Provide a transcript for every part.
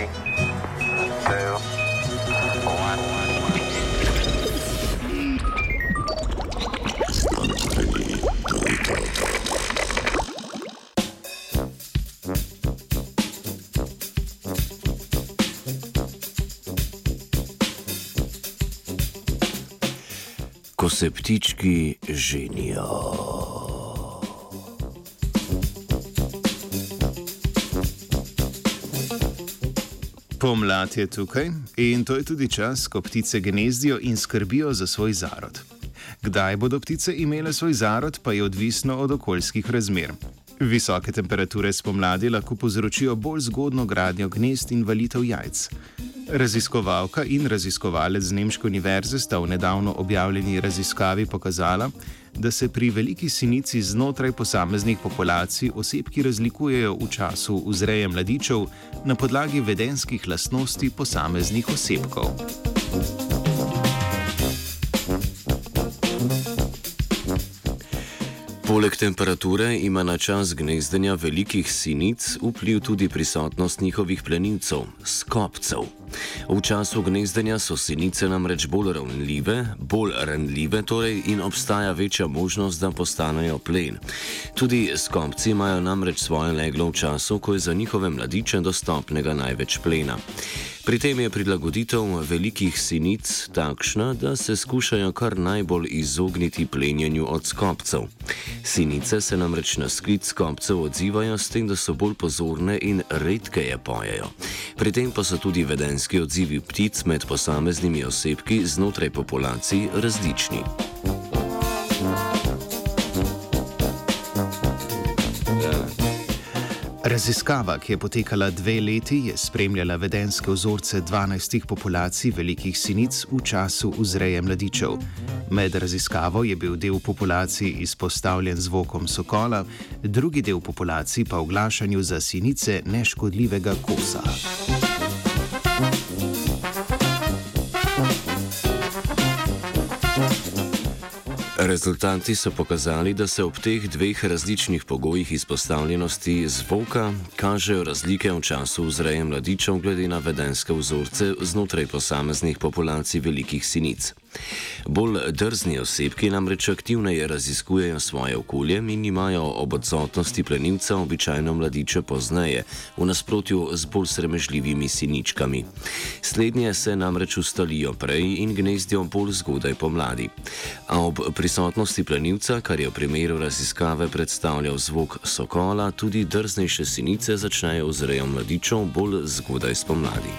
Three, two, one. Ko se ptički ženijo. Pomlad je tukaj in to je tudi čas, ko ptice gnezdijo in skrbijo za svoj zarod. Kdaj bodo ptice imele svoj zarod, pa je odvisno od okoljskih razmer. Visoke temperature spomladi lahko povzročijo bolj zgodno gradnjo gnezd in valitev jajc. Raziskovalka in raziskovalec z Nemške univerze sta v nedavno objavljeni raziskavi pokazala, da se pri veliki sinici znotraj posameznih populacij osebki razlikujejo v času vzreje mladičev na podlagi vedenskih lastnosti posameznih osebkov. Poleg temperature ima na čas gnezdenja velikih sinic vpliv tudi prisotnost njihovih plenilcev, skopcev. V času gnezdenja so sinice namreč bolj ranljive, bolj ranljive torej in obstaja večja možnost, da postanejo plen. Tudi skopci imajo namreč svoje leglo v času, ko je za njihove mladiče dostopnega največ plena. Pri tem je prilagoditev velikih sinic takšna, da se skušajo kar najbolj izogniti plenjenju od skopcev. Sinice se namreč na sklic skopcev odzivajo s tem, da so bolj pozorne in redkeje pojejo. Pri tem pa so tudi vedenski odzivi ptic med posameznimi osebki znotraj populacij različni. Raziskava, ki je potekala dve leti, je spremljala vedenske vzorce 12 populacij velikih sinic v času vzreje mladičev. Med raziskavo je bil del populacij izpostavljen zvokom sokola, drugi del populacij pa oglašanju za sinice neškodljivega kosa. Rezultati so pokazali, da se ob teh dveh različnih pogojih izpostavljenosti zvoka kažejo razlike v času vzreje mladičev glede na vedenske vzorce znotraj posameznih populacij velikih sinic. Bolj drzni osebki namreč aktivneje raziskujejo svoje okolje in imajo ob odsotnosti plenilca običajno mladiče pozneje, v nasprotju z bolj sremežljivimi siničkami. Slednje se namreč ustalijo prej in gnezdijo bolj zgodaj pomladi. A ob prisotnosti plenilca, kar je v primeru raziskave predstavljal zvok sokola, tudi drznejše sinice začnejo vzrejo mladičev bolj zgodaj spomladi.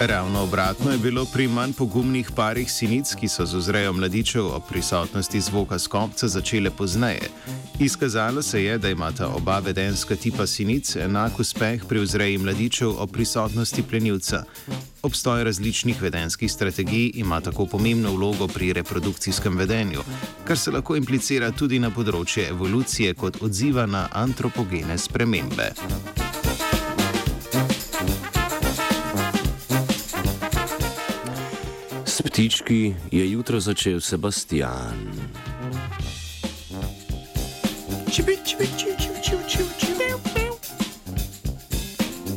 Ravno obratno je bilo pri manj pogumnih parih sinic, ki so z vzrejo mladičev ob prisotnosti zvoka skopca začele pozneje. Izkazalo se je, da imata oba vedenska tipa sinic enak uspeh pri vzreji mladičev ob prisotnosti plenilca. Obstoj različnih vedenskih strategij ima tako pomembno vlogo pri reprodukcijskem vedenju, kar se lahko implicira tudi na področje evolucije kot odziva na antropogene spremembe. S ptički je jutro začel Sebastian. Chibi, chibi, chibi, chibi, chibi, chibi, chibi.